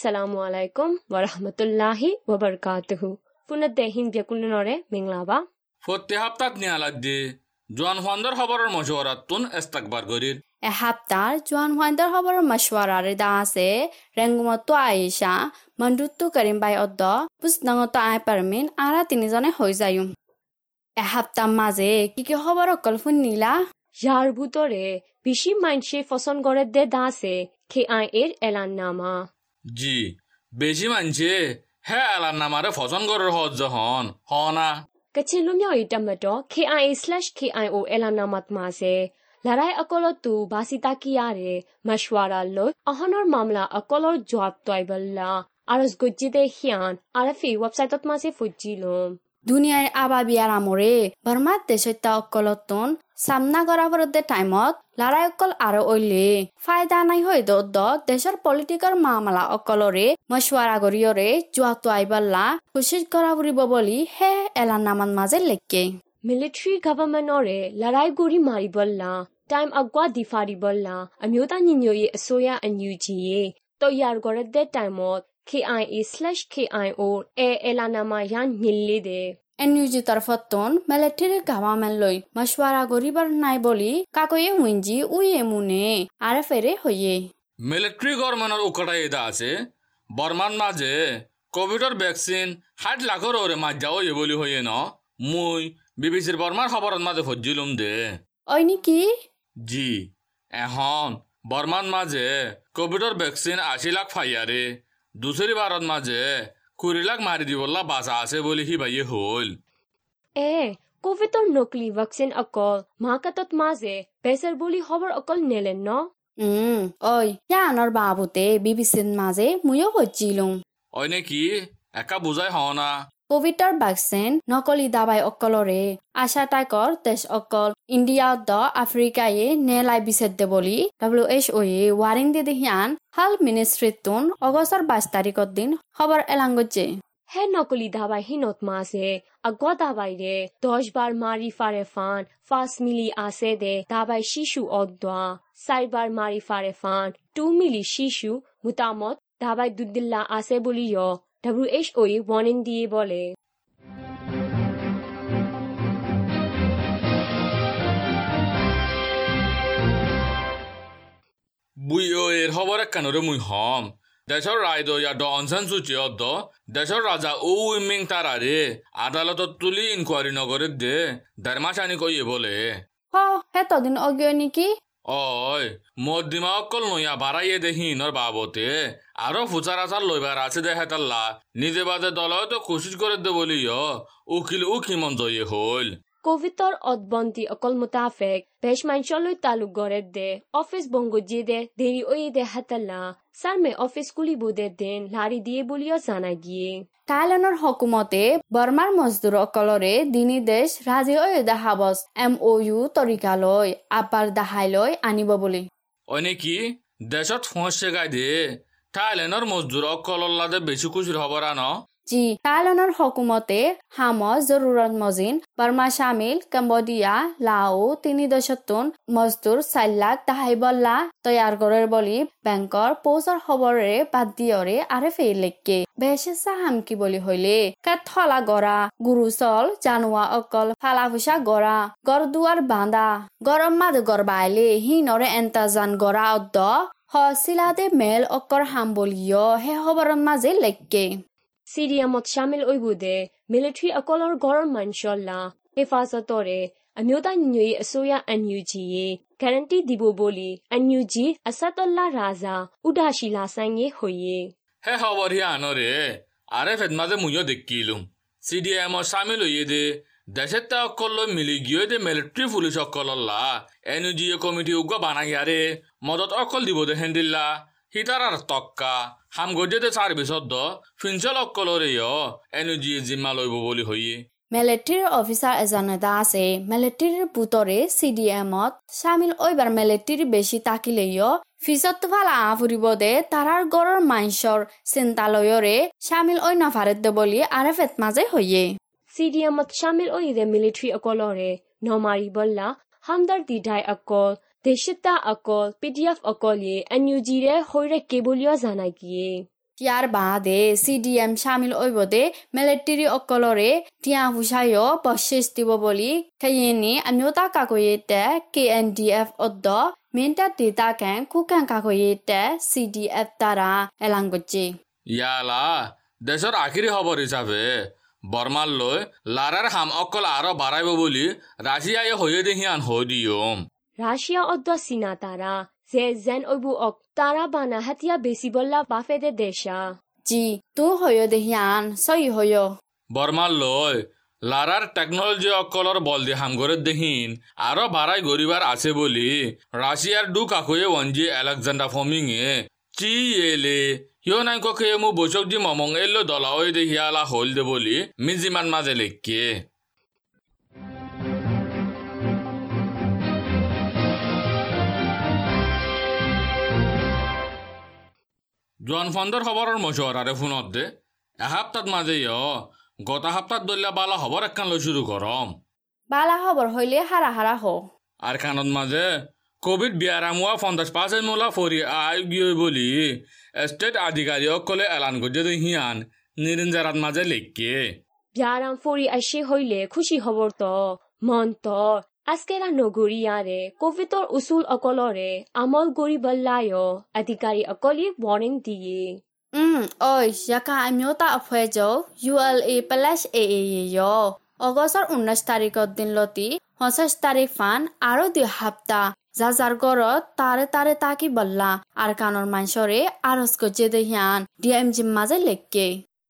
আসসালামু আলাইকুম ওয়া ওয়ারাহমাতুল্লাহি ওয়াবারকাতুহু পুনত দেহিন বিয়াকুলনরে মিংলাবা। ফতে হাপ্তাত নিয়ালাত দে জোয়ান হওয়ান্দর খবরের মশওয়ারাত তুন ইস্তাকবার গরির। এ হাপ্তার জোয়ান হওয়ান্দর খবরের মশওয়ারার দা আছে রেঙ্গুমত আয়েশা মন্ডুত্তু করিম বাই অদ্দ পুস্তঙ্গত আই পারমিন আরা তিনিজনে হই যায়ুম। এ হাপ্তার মাঝে কি কি খবর অকল ফুন নিলা? যার ভুতরে বিশি মাইন্ড সে ফসন গড়ের দে দাসে খে আই এর এলান নামা। জি বেজি মানছে হে আলার নামারে ফজন গরর হজ জহন হ না। কচে লুমিয়া ইটাম মত K I slash K I ও এলা নামাত মাসে লড়াই অকল তু বাসিতা কি আরে মশওয়ারা লো অহনর মামলা অকল জবাব তয়বল্লা আরজ গুজ্জিতে হিয়ান আরফি ওয়েবসাইটত মাসে ফুজিলম দুনিয়ার আবা বিয়ার আমরে বৰ্মাত দেশত্যা অকলতন সামনা কৰা পৰতে টাইমত লড়াই অকল আৰু অইলে। ফায়দা নাই হৈ দত দেশের পলিটিক্যাল মামলা অকলরে অকলৰে গরিয়রে জুয়া তো আইবাল্লা ঘোষিত কৰা ফুৰিব বুলি হে এলানামান মাজে লেকে মিলিটাৰী লড়াই গরি মারি বল্লা টাইম আগুয়া দিফারি বল্লা আমিও তা নিনিয়ে চয়া আনিও যিয়ে তৈয়াৰ কৰে দে টাইমত KIE slash KIO e elanamayan millidir. NUG তরফত তন মিলিটারি গাভামেন লৈ মশওয়ারা গরিবার নাই বলি কাকয়ে উইঞ্জি উই মুনে আর ফেরে হইয়ে মিলিটারি গভর্নমেন্টর উকটা এটা আছে বর্মান মাঝে কোভিডর ভ্যাকসিন ষাট লাখৰ ওরে মাজ যাও ইয়ে বলি হইয়ে ন মুই বিবিসির বর্মার খবরত মাঝে ফজিলুম দে ওই কি জি এখন বর্মান মাঝে কোভিডর ভ্যাকসিন আশি লাখ ফাইয়ারে দুসৰি বাৰত মাজে কুৰিলাক মাৰি দিবলা বাছা আছে বুলি সি ভাইয়ে হল এ কভিডৰ নকলি ভেকচিন অকল মাকাতত মাজে বেচৰ বুলি খবৰ অকল নেলে ন উম ঐ ইয়ানৰ বাবুতে বিবিচিৰ মাজে ময়ো অই নে কি একা বুজাই হওঁ না কোভিডৰ ভেকচিন নকলি দাবাই অকলৰে। আশা টাইকৰ দেশ অকল। ইণ্ডিয়া দ আফ্ৰিকায়ে নেলাই বিচেদ্দে বুলি ডাব্লিউ এইচ অ' এ ৱাৰিং দি দিহিয়ান হাল মিনিষ্ট্ৰীটোন অগষ্টৰ বাইছ তাৰিখৰ দিন খবৰ এলাংগজে হে নকলি দাবাই হিনত মাজে আগৱা দাবাই ৰে দহ বাৰ মাৰি ফাৰে ফান ফাৰ্ষ্ট মিলি আছে দে, দাবাই শিশু অদোৱা চাৰিবাৰ মাৰি ফাৰে ফান টু মিলি শিশু মোটামত দাবাই দুদিল্লা আছে বুলি য়। W H O' a warning দিয়ে বলে। বুই ও এর খবর একখানরে মুই হম? দেশর রায় দ ইয়া ড অনসান সূচি অদ্দ দেশর রাজা ও উইমিং তারারে আদালতত তুলি ইনকোয়ারি নগরে দে ধর্মাশানি কইয়ে বলে। হ হে তদিন অজ্ঞ নেকি? অয় মোর দিমা অকল নইয়া বাড়াইয়ে দেখি নর বাবতে আরও ফুচার আচার লইবার আছে দেখে তাল্লা নিজে বাদে দল তো কোশিশ করে দে বলিও উকিল উকি মন জয়ে হল কোভিডৰ অদবন্তি অকল মুতাফেক বেশ মাইনচলৈ তালুক গড়ে দে অফিস বংগুজি দে দেরি ওই দে হাতাল্লা স্যার মে অফিস কুলিব দে দেন লারি দিয়ে বলিও জানাই দিয়ে কাইলানৰ হকুমতে বৰ্মাৰ মজদুৰ অকলৰে দিনি দেশ ৰাজি অহাবচ এম অ ইউ তৰিকালৈ আপাৰ দাহাইলৈ আনিব বুলি। অনে কি দেশত সমস্যা গাই দিয়ে। থাইলেণ্ডৰ মজদুৰ অকল লাদে বেছি খুচুৰ হ'বৰা ন? যি কাইলনৰ হকুমতে হামজ জৰুৰত মজিন বৰ্মা চামিল কম্বোডিয়া লাও তিনি দশতোন মজদুৰ চাৰি লাখ দাহাইবল্লা তৈয়াৰ কৰে বুলি বেংকৰ পৌজৰ খবৰেৰে বাদ দিয়ৰে আৰে ফেইলেকে বেছে চাহামকি বুলি হইলে কাত থলা গৰা গুৰুচল জানোৱা অকল ফালা ফুচা গৰা গড় দুৱাৰ বান্ধা গৰম মাদ গড় বাইলে হিনৰে এন্তাজান গৰা অদ্দ হচিলাদে মেল অকৰ হাম বুলিয় হে খবৰৰ মাজে লেকে সিরিয়ামত শামিল ওইব দে মিলিটারি অকলৰ গড়ৰ মাইনচল্লা হেফাজতৰে আমিওতা নিউই আসোয়া এনইউজি গ্যারান্টি দিব বলি এনইউজি আসাদুল্লাহ রাজা উদাসিলা সাইয়ে হইয়ে হে হি আনরে আরে ফেদমাদে মুইও দেখিলুম সিডিএম সামিল হইয়ে দে দেশের তা অকল মিলি গিয়ে দে মিলিটারি পুলিশ অকলল্লা এনইউজিএ কমিটি উগ্র বানাইয়ারে মদত অকল দিব দে হেন্দিল্লা হিতারার তক্কা হাম গজে দে সার্ভিসত দ ফিনচল অকলরে এনইউজিএ জিম্মা লইব বলি হইয়ে মিলিটাৰীৰ অফিচাৰ এজন এটা আছে মিলিটাৰীৰ পুতৰে চি ডি এমত চামিল ঐবাৰ মিলিটাৰী বেছি তাকিলেও ফিজত ফালা আহ ফুৰিব দে তাৰাৰ গড়ৰ মাইছৰ চিন্তালয়ৰে চামিল ঐ নাফাৰে দে বুলি আৰে ফেট মাজে হৈয়ে সিরিয়ামত শামিল ওইদে মিলিটারি অকলরে নমারি বল্লা হামদার্দি ডাই অকল দেশিতা অকল পিডিএফ অকল ইয়ে এনইউজি রে হইরে কেবলিও জানাই গিয়ে ইয়াৰ বাদে চি ডি এম চামিল ঐবদে মিলিটাৰী অকলৰে টিয়া হুচাইও বশিষ দিব বুলি খেয়েনি আমিওতা কাকয়েতে কে এন ডি এফ অদ্দ মিনটা দেতা কেন কুকান কাকয়েতে চি ডি এফ তারা এলাংগজি ইয়ালা দেশৰ আখিৰি খবৰ হিচাপে বৰ্মাৰ লৈ লাৰাৰ হাম অকল আৰু বাঢ়াইব বুলি ৰাছিয়াই হৈয়ে দেহিয়ান হৈ দিয়ম রাশিয়া অদ্দ সিনা তারা যে জেন ওইবু অক তারা বানা হাতিয়া বেশি বল্লা বাফেদে দেশা। জি তু হয়ো দেহিয়ান সই হয়ো। বৰ্মাৰ লৈ লাৰাৰ টেকনলজি অকলৰ বল দি হাম ঘৰত দেহিন আৰু বাঢ়াই গৰিবাৰ আছে বুলি ৰাছিয়াৰ দু কাষয়ে ওৱঞ্জি এলেকজেণ্ডাৰ এ চি এলে সিও নাই কখে মোৰ বৈশক দি মমং এলো দলা হৈ দে হিয়ালা হল দে বুলি মি যিমান মাজে লেখকে। জোৱান ফণ্ডৰ খবৰৰ মচুৱাৰে ফোনত দে। এসপ্তাহত মাজে ইয় গত সপ্তাহত দলীয় বালা খবৰ একখান লৈ শুরু কৰম। বালা খবৰ হইলে হাৰা হাৰা হ। আর খানত মাঝে কোভিড বিয়ারামুয়া পঞ্চাশ পার্সেন্ট মোলা ফরি আয় গিয়ে বলি স্টেট আধিকারিক কলে এলান করছে হিয়ান নিরঞ্জারাত মাঝে লেখকে ব্যারাম ফরি আসে হইলে খুশি খবর তো মন তো। askera noguriyare covitor usul akolore amol gori ballayo adhikari akoli warning diye อืมအိုရခိုင်အမျိုးသားအဖွဲ့ချုပ် ULA plus AA ရောဩဂတ်19တာရီကတင်လို့တီ50တာရီဖန်အာရိုဒီဟပ်တာဇာဇာဂရတာရတာရတာကီဘလာအာကာနောမန်ရှောရေအာရစကိုဂျေဒဟျန် DMG မာဇလက်ကေ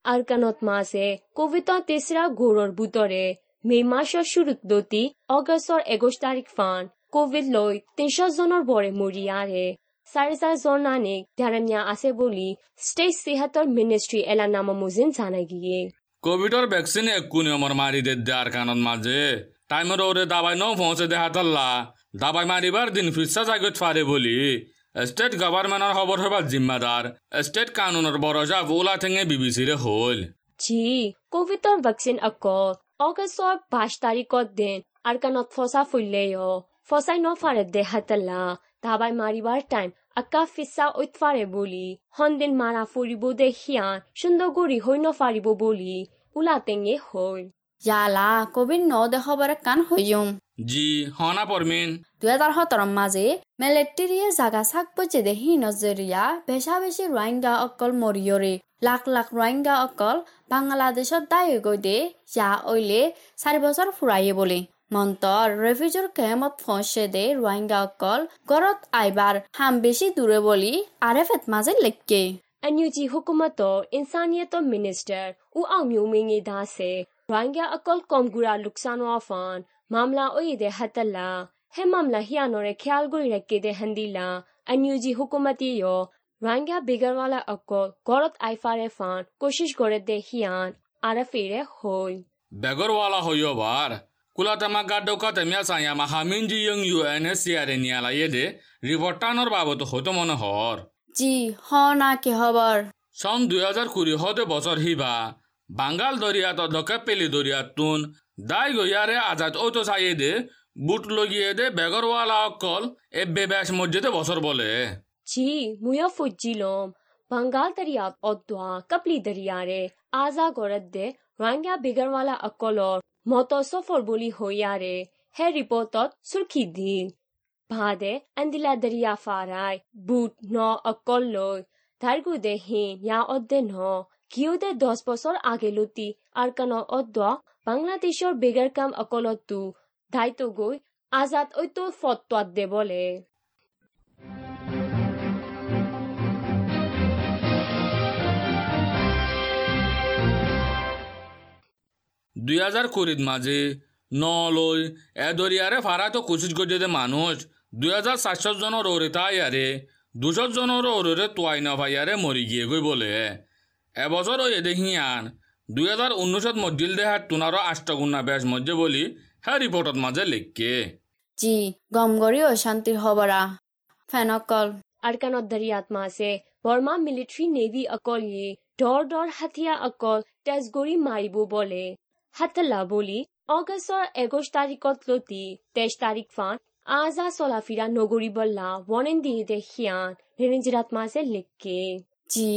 အာကာနောတ်မာစေကိုဗစ်တတေစရာဂိုရောဘူတော်ရေ মে মাসৰ শুরুত দতি অগষ্টৰ একুশ তাৰিখ ফান কোভিড লৈ তিনশ জনৰ বৰে মৰিয়াৰে চাৰি চাৰি জন নানিক ধাৰামিয়া আছে বুলি ষ্টেট সেহাতৰ মিনিষ্ট্ৰী এলানামা মুজিন জানাই গিয়ে কোভিডর ভ্যাকসিন একু নিয়মর মারি দে দেয়ার কানত মাঝে টাইমের ওরে দাবাই ন পৌঁছে দেখা তাল্লা। দাবাই মারিবার দিন ফিরসা জাগত ফারে বলি স্টেট গভর্নমেন্টর খবর হবার জিম্মাদার স্টেট কানুনের বরসা ওলা থেকে বিবিসিরে হল। জি কোভিডৰ ভেকচিন আকৌ অগষ্টৰ বাইশ তাৰিখত দিন আৰকানত ফচা ফুললেয় ফচাই নফাৰে দেহাতলা। দাবাই মাৰিবাৰ টাইম আকা ফিচা উৎফাৰে বুলি। সন্দিন মাৰা ফুৰিব দেখিয়ান সুন্দৰগুৰি হৈ নফাৰিব বুলি ওলাটেঙে হ'ল। ইয়ালা কোভিড ন দেখাবারে কান হইয়ুম জি হনা পরমিন দুহেজাৰ সোতৰ মাজে মেলেট্ৰিয়ে জাগা চাক বজে দেহি নজৰীয়া বেচা বেছি ৰোহিংগা অকল মৰিয়ৰে। লাখ লাখ ৰোহিংগা অকল বাংলাদেশত দায় গৈ দে যা অইলে চাৰি বছৰ ফুৰায়ে বুলি মন্তৰ ৰেফিউজৰ কেম্পত ফচে দে ৰোহিংগা অকল ঘৰত আইবাৰ হাম বেছি দূৰে বুলি আৰে ফেট মাজে লেখকে NUG hukumato insaniyato minister u aumyu mingi da dase rwanga akol komgura luksano afan mamla oyede hatala he mamla hianore khyal gori rakke de handila NUG hukumati yo rwanga bigarwala akol gorot aifare fan koshish gore de hian arafire hoy বেগরওয়ালা হইবার কুলাতামা গাড্ডকা তেমিয়া সাইয়া মাহামিনজি young UNSCR Nyala ইয়েদে রিপোর্টানোর বাবদ হতো মনে হর জি হ না কি খবৰ সন দুই হাজার কুড়ি হতে বছর হিবা বাঙ্গাল দরিয়াত অধ্যক্ষ পেলি দরিয়াত তুন দাই গইয়ারে আজাদ ওতো চাইয়ে দে বুট লগিয়ে দে বেগরওয়ালা অকল এ বেব্যাস মসজিদে বছর বলে ji muya fujilom bangal dariyab odwa kapli dariyare aza goradde rwanga bigarwala akolor moto sofor boli hoyare he reportot surki di bhade andila dariya farai boot no akolloy dargu de hin ya odde no কিউদে দশ বছর আগে লতি আর কান অদ্দ বাংলাদেশর বেগার কাম অকলতু দায়িত্ব গই আজাদ ঐতো ফতোয়াত দে বলে দুই হাজার কুড়ির মাঝে ন লই এ দরিয়ারে ফারা তো কুচিত গজে দে মানুষ। দুই হাজার চারশো জনের ওরে তাই আরে দুশো জনের ওরে তোয়াই না ভাই আরে মরি গিয়ে গই বলে। এবছর ওই দেখিয়ান দুই হাজার উনিশত মজিল দেহাত তোনারও আষ্টগুণা বেশ মজ্জে বলি হ্যাঁ রিপোর্টত মাঝে লিখকে। জি গম কৰি অশান্তিৰ খবৰা ফেনকল আরকানত দরিয়াত মাসে বর্মা মিলিটারি নেভি অকল ইয়ে ডর ডর হাতিয়া অকল তেজগরি মারিব বলে। হাতলা বলি অগষ্টর একুশ তারিখত লতি তেইশ তারিখ ফান আজা চলাফিরা নগরী বল্লা ওয়ানেন দিয়ে দেখিয়ান নিরঞ্জিরাত মাসে লিখকে জি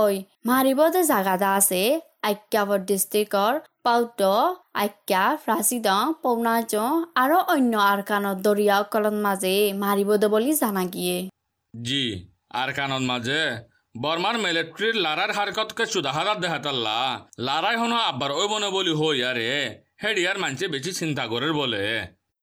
ওই মারিবদে জাগাদা আছে আক্যাবর ডিষ্ট্ৰিক্টৰ পাউট আক্যা ৰাচিদং পৌনাজ আৰু অন্য আৰকানত দৰিয়াসকলৰ মাজে মাৰিবদে বুলি জানা গিয়ে। জি আর কানন মাঝে বর্মার মিলিটারির লারার হারকতকে সুদাহারাত দেহাতাল্লা। লারাই হনো আব্বার ওই মনে বলি হই আরে হেডিয়ার মানছে বেশি চিন্তা করে বলে।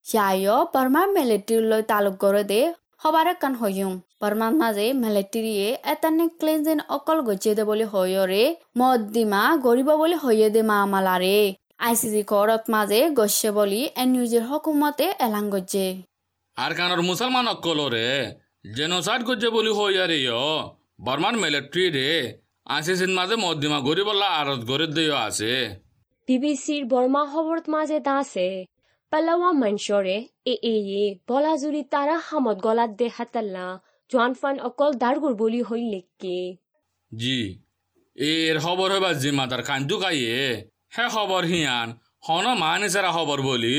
ইয়ায়ো বৰ্মাৰ মিলিটাৰীলৈ তালুক কৰে দে সবাৰে কাণ হয়ুম বৰ্মাৰ মাজে মিলিটাৰীয়ে এটা নেকলেন যেন অকল গজিয়ে দে বুলি হয়ৰে মদ্দিমা গৰিব বুলি হয়ে দে মা আমালাৰে আই চি জি ঘৰত মাজে গছে বুলি এন নিউজৰ হকুমতে এলাং গজে আর কানর মুসলমান অকলরে জেনোসাইড করছে বলি হই আরে ইয় বর্মার মিলিটারি রে আশিসিন মাঝে মদ্দিমা গরিবল্লা আরত গরিব দিয়েও আছে। বিবিসির বর্মা খবৰত মাজে দাসে পেলাৱা মঞ্চৰে এ এয়ে বলাজুৰি তাৰা হামত গলাত দে হাতাল্লা জোৱান ফান অকল দাৰগুৰ বুলি হৈ লেকে জি এর খবর হইবার জিম্মাদার কান্দু কাইয়ে হে খবর হিয়ান হন মানিসারা খবর বলি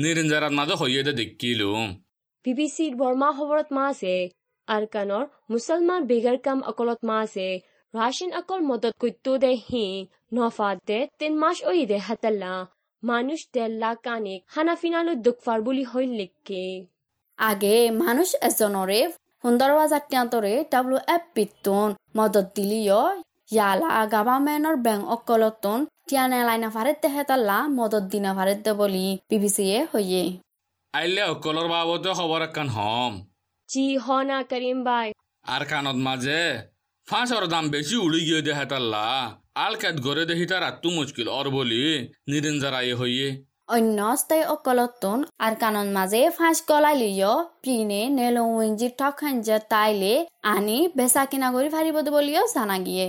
নিরিঞ্জারাত মাঝে হইয়ে দে দেখিলুম। বিবিসিৰ বৰ্মা খবৰত মাজে আৰকানৰ মুছলমান বেগাৰ কাম অকলত মাজে ৰাছিয়ান অকল মদত কৈতো দে হি নফাত দে তিন মাস ওই দে হাতাল্লা মানুষ দেল্লা কানিক হানাফিনালৈ দুখফাৰ বুলি হৈ লেকে আগে মানুষ এজনৰে সুন্দৰ জাতীয়ন্তৰে ডাব্লিউ এফ পিতুন মদত দিলিও ইয়ালা গাভামেনৰ বেংক অকলতন টিয়ানে লাইনা ফারেত তেহেতাল্লা মদত দিনা ফারেত দে বুলি বিবিচিয়ে হয়ে আইলে অকলর বাবদে খবর একখান হম জি হনা করিম ভাই। আর কানত মাঝে ফাঁসর দাম বেশি উড়ি গিয়ে দে তাল্লা। আল কাত গড়ে দেখি তার আত্মু মুশকিল অর বলি নিরিঞ্জারাই হইয়ে। অন্য স্থায়ী অকলতন আর কানন মাঝে ফাঁস গলাই লিও পিনে নেলুইঞ্জি ঠকান যে তাইলে আনি বেচা কিনা করি ফাৰিব বলিও বুলিও জানা গিয়ে।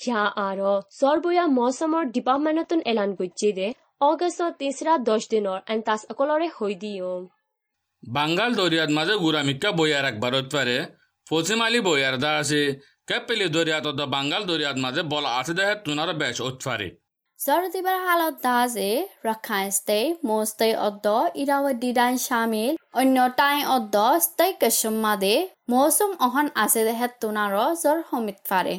ইয়া আৰু জৰবয়া মৌচমৰ ডিপাৰ্টমেণ্টত এলান কৰিছে দে অগষ্টৰ তেসৰা দহ দিনৰ এণ্টাছ অকলৰে হৈ দিও বাঙ্গাল দরিয়াত মাঝে গুড়ামিকা বইয়ার একবার পারে পশ্চিম আলী বইয়ার দা আছে কেপেলি দরিয়াত অত বাঙ্গাল দরিয়াত মাঝে বল আছে দেহে তুনার বেশ উৎফারে জরদিবার হালত দাজে রাখাইন স্তে মোস্তে অদ্দ ইরাওয়াদি ডাইন শামিল অন্য টাই অদ্দ স্তে কসম মাদে মৌসুম অহন আছে দেহে তুনার জর সমিত ফারে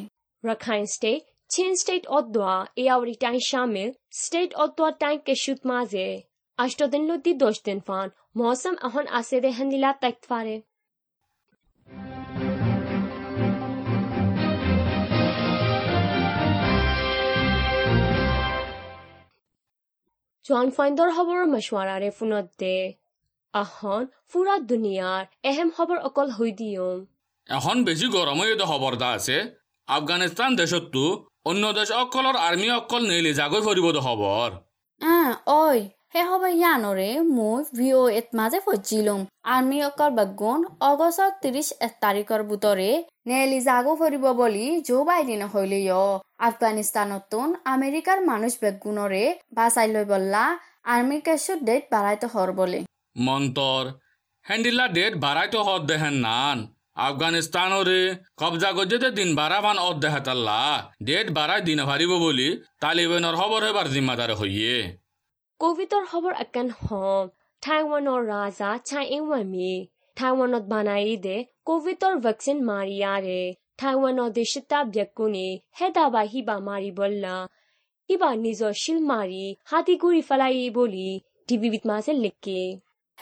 চীন ষ্টেট অদ্দোৱা এয়াৱৰি টাইম শামিল ষ্টেট অদ্দোৱা টাইম কেশুত মাজে আষ্ট দিন লুটি দহ দিন ফান। মৌচম এখন আছে দে হেন্দিলা তাইক ফাৰে জোৱান ফাইণ্ডৰ খবৰৰ ফোনত দে। আহন, ফুৰা দুনিয়াৰ। এহেম খবৰ অকল হৈ দিয়ম। এখন বেশি গরম হয়ে খবর দা আছে। আফগানিস্তান দেশতো অন্য দেশ অকলর আর্মি অকল নেইলে জাগৈ খবর আহ ওই হে হবে ইয়ানরে মই ভিও এত মাঝে ফজিলুম। আর্মি অকল বাগুন অগষ্টৰ ত্ৰিশ এক তাৰিখৰ বুটৰে নেলি জাগো ফুৰিব বুলি জো বাইডেন হইলেও আফগানিস্তানতোন আমেরিকার মানুষ বেগুনরে বাঁচাই লৈ বললা আর্মি কেসু ডেট বাড়াইতে হর বলে। মন্তর হ্যান্ডিলা ডেট বাড়াই তো হদ দেহেন নান। আফগানিস্তানরে কবজা গজ্জেতে দিন বারা ভান অদ দেহাতাল্লা ডেট বাড়াই দিন ভারিব বলি তালিবানের খবর হইবার জিম্মাদার হইয়ে কভিডৰ খবৰ একান হম, টাইৱানৰ ৰাজা চাই ইংৱান মি টাইৱানত বানাই দে কভিডৰ ভেকচিন মাৰিয়াৰে, টাইৱানৰ দেশতা ব্যকুনি হেদাবা হিবা মাৰি বল্লা, হিবা নিজৰ শিল মারি হাতি গুড়ি মাৰি হাতী ঘূৰি পেলাই বুলি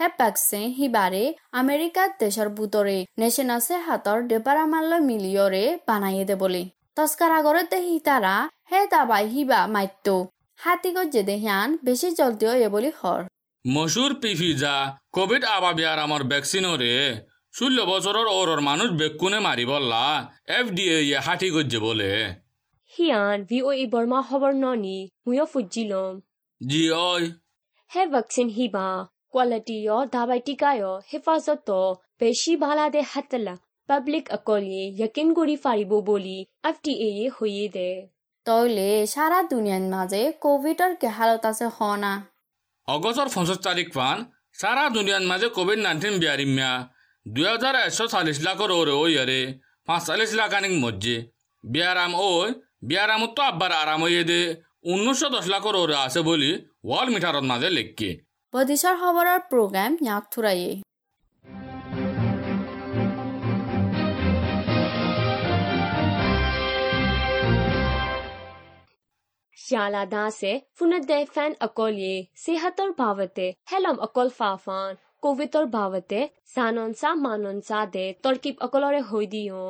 টিভিত মাজে লিখে হে পাকছে সিবাৰে আমেৰিকাত দেশৰ বুটৰে নেশ্যনেল হাতৰ ডেপাৰামালৈ মিলিয়ৰে বানাইয়ে দে বলে। তস্কার আগরতে হিতারা হে দাবাই হিবা মাইতো হাতিগত জেদে হিয়ান বেশি জলদিও এ বলি হর মশুর পিফিজা কোভিড আবাবিয়ার আমার ভ্যাকসিনরে ষোল্ল বছরের ওরর মানুষ বেকুনে মারি বললা এফ ডি এ হাঁটি গজ্জে বলে। হিয়ান ভি অ ই বৰ্মা খবৰ ননি ময়ো ফুজিলম জি ওই হে ভেকচিন হিবা কোৱালিটিয় দাবাই টিকায় হেফাজত বেছি ভালা দে হাতলা পাব্লিক অকলে য়কিন কৰি পাৰিব বুলি এফ ডি এ হৈয়ে দে তইলে সারা দুনিয়ার মাঝে কোভিডর কে হালত আছে হনা অগস্টর পঞ্চাশ তারিখ পান সারা দুনিয়ার মাঝে কোভিড নাইন্টিন বিয়ারিমিয়া দুই হাজার একশো চাল্লিশ লাখর ওরে ওই আরে পাঁচচল্লিশ লাখ আনিক মজ্জে বিয়ারাম ওই বিয়ারামত তো আব্বার আরাম হইয়ে দে উনিশশো দশ লাখর ওরে আছে বলি ওয়াল মিটারত মাঝে লেখকে বদিশার খবরের প্রোগ্রাম ইয়াক থুরাইয়ে Yala dase funade fan akolye sehator bhavate helam akol fafan কোভিডৰ ভাৱতে জাননচা মাননচা দে তৰ্কিব অকলৰে হৈ দিওঁ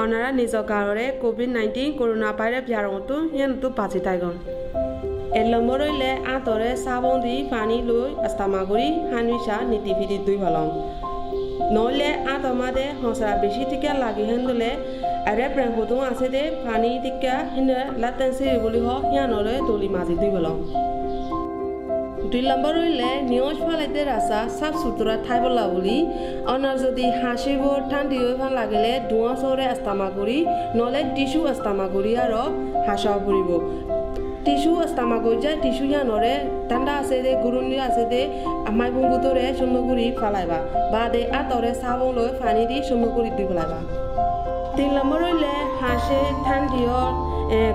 অনারা নিজ গাঁৱৰে কোভিড নাইণ্টিন কৰোণা ভাইৰাছ ব্যাৰঙতো সিহঁতো বাজি তাইগন এলমৰলে আঁতৰে চাবোন দি পানী লৈ আস্তামাগুৰি সানুচা নীতি ভিতি দুই ভালং নহ'লে আঁত মাদে সঁচা বেছি টিকা লাগি হেন্দুলে আৰে প্ৰেংকুটো আছে দে পানী টিকা সিনে লাটেঞ্চি বুলি হওক সিয়ানলৈ তুলি মাজি দুই ভালং দুই নম্বৰ হইলে নিয়জ ফালাইতে ৰাস্তা চাফ চুতুৰা ঠাই বলা বুলি অনাৰ যদি হাঁচিবোৰ ঠান্ডি হৈ ভাল লাগিলে ধোঁৱা চৰে আস্তামা কৰি নলে টিচু আস্তামা কৰি আৰু হাঁচাও ফুৰিব টিচু আস্তামা যায় টিচু ইয়ানৰে ঠাণ্ডা আছে দে গুৰুণি আছে দে আমাৰ বুকুতৰে চুমগুৰি ফালাইবা বা দে আঁতৰে চাবোন লৈ পানী দি চুমগুৰিত দি পেলাইবা তিন নম্বৰ ৰৈলে হাঁচে ঠাণ্ডিয়ৰ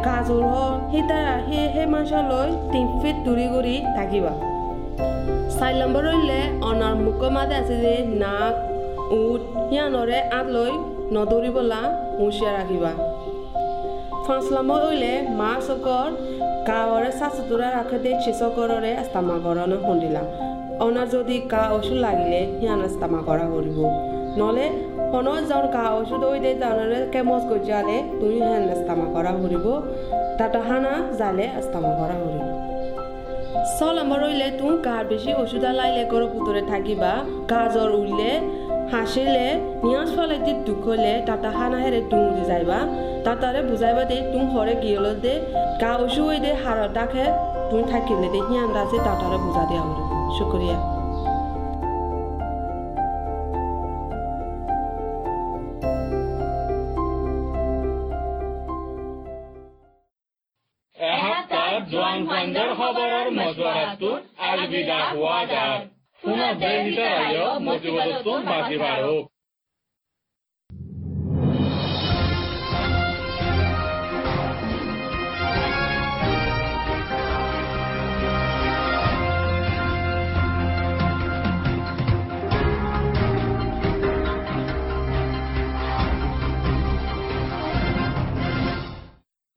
গাজৰ হওক সীতা সেই সেই মাংসলৈ তিন ফিট দূৰি কৰি থাকিবা চাৰি নম্বৰ ৰৈলে অনাৰ মুখৰ মাজে আছে যে নাক উট সিয়ানৰে আঁত লৈ নদৌৰিবলা হুঁচিয়াৰ ৰাখিবা পাঁচ নম্বৰ ৰৈলে মা চকৰ গাঁৱৰে চাহ চুতুৰা ৰাখোঁতে চিচকৰৰে আস্তামা গৰণে খুন্দিলা অনাৰ যদি গা ওচৰ লাগিলে, সিয়ান আস্তামা কৰা কৰিব। নহ'লে হনৰ যাওঁ গা ওষুধ ওই দে জানারে কেমস গজালে তুমি হ্যান আস্তামা করা হরিব তাটা হানা জালে আস্তামা করা হরিব চল আমার রইলে তুমি গার বেশি ওষুধ লাইলে গরো পুতরে থাকিবা। গা উঠলে হাসিলে নিয়াজ ফলাইতে দুখ হলে তাতা হানা হেরে তুম দি যাইবা। তাতারে বুঝাইবা দে তুম হরে গিয়েল দে গা ওষুধ ওই দে হার ডাকে তুমি থাকিলে দে হিয়ান রাজে তাতারে বুঝা দেওয়া হরিব শুক্রিয়া এসপ্তাহ জোৱান ফাণ্ডৰ খবৰৰ মজুৱাৰাটোত আলবিদা হোৱা যায় পুনৰ দেহিত মজুৱাৰটো বাজি বাঢ়ক